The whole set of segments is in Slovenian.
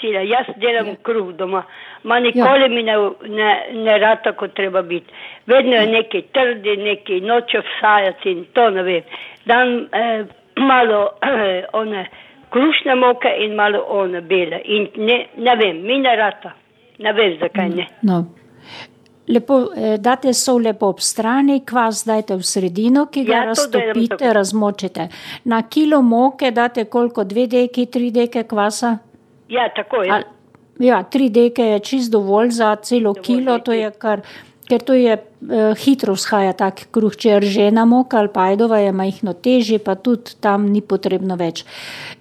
sila. Jaz delam ja. kruh doma, ma nikoli ja. mi ne, ne, ne rata, kot treba biti. Vedno je neki trdi, neki noče vsajati in to ne vem. Dan eh, malo eh, one krušne moke in malo one bele. In ne, ne vem, mi ne rata. Ne vem, zakaj ne. No. Lepo, eh, date so lepo ob strani, kvas dajte v sredino, ki ga Ja, to raztopite, razmočite. Na kilo moke date koliko, dve deki, tri deke kvasa? Ja, tako je. Ali, ja, tri deke je čist dovolj za celo Dovolj, kilo, to ja. je kar, ker to je eh, hitro vzhaja tak kruh, če je ržena moka ali pajdova je majhno težje, pa tudi tam ni potrebno več.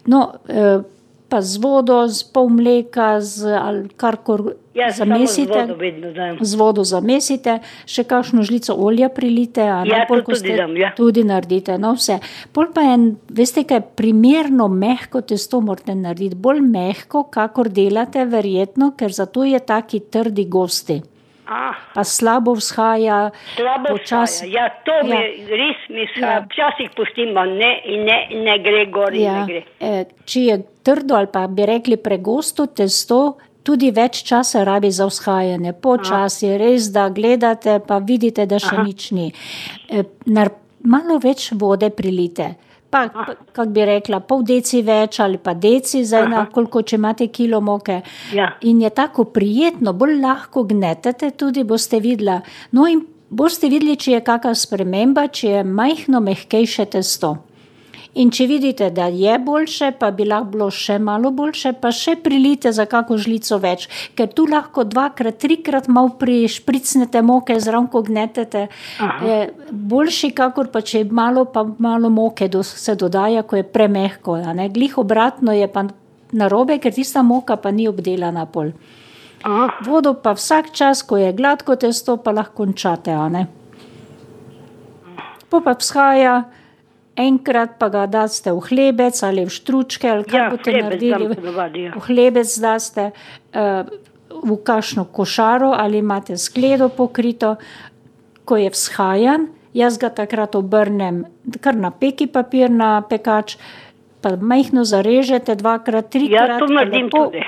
No, eh, pa z vodo, z pol mleka, z ali karkor Ja, samo z zamesite. vodo vedno dajem. Z vodo zamesite, še kakšno žlico olja prilite, a ne Ja, pol, tudi dam, ja. tudi naredite. No, vse. Pol pa je, veste, kaj primerno mehko testo morate narediti, bolj mehko, kakor delate, verjetno, ker zato je taki trdi gosti. Ah, Pa slabo vzhaja, slabo počasi. vstaja. Ja, to Ja. mi je res mi Ja. Včasih pustim, a ne, in ne, ne gre gor Ja, ne gre. eh, če je trdo ali pa bi rekli pregosto testo, tudi več časa rabi za vzhajanje. Počasi, res da gledate, pa vidite, da še Aha. nič ni. Eh, nar- Malo več vode prilite. Pa, pa kako bi rekla, pol deci več ali pa deci, zdaj na koliko, če imate kilo moke. Ja. In je tako prijetno, bolj lahko gnetete, tudi boste videla. No in boste videli, če je kakšna sprememba, če je majhno, mehkejše testo. In če vidite, da je boljše, pa bi lahko bilo še malo boljše, pa še prilite za kako žlico več, ker tu lahko dvakrat, trikrat malo prišpricnete moke, zraven ko gnetete. Je boljši, kakor pa če malo, pa malo moke do, se dodaja, ko je premehko. Glih obratno je pa narobe, ker tista moka pa ni obdelana pol. Ah, Vodo pa vsak čas, ko je gladko testo, pa lahko končate. a ne. Po pa vzhaja, enkrat pa ga daste v hlebec ali v štručke, ali kaj Ja, boste hlebec naredili. dam ponavadi, ja. V hlebec daste uh, v kašno košaro ali imate skledo pokrito, ko je vzhajan. Jaz ga takrat obrnem kar na peki papir, na pekač, pa majhno zarežete dvakrat, ja, trikrat. to pa naredim tudi.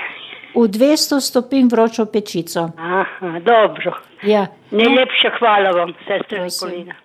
V 200 stopinj vročo pečico. Aha, dobro. Ja. Najlepša hvala vam, sestra. Nikolina.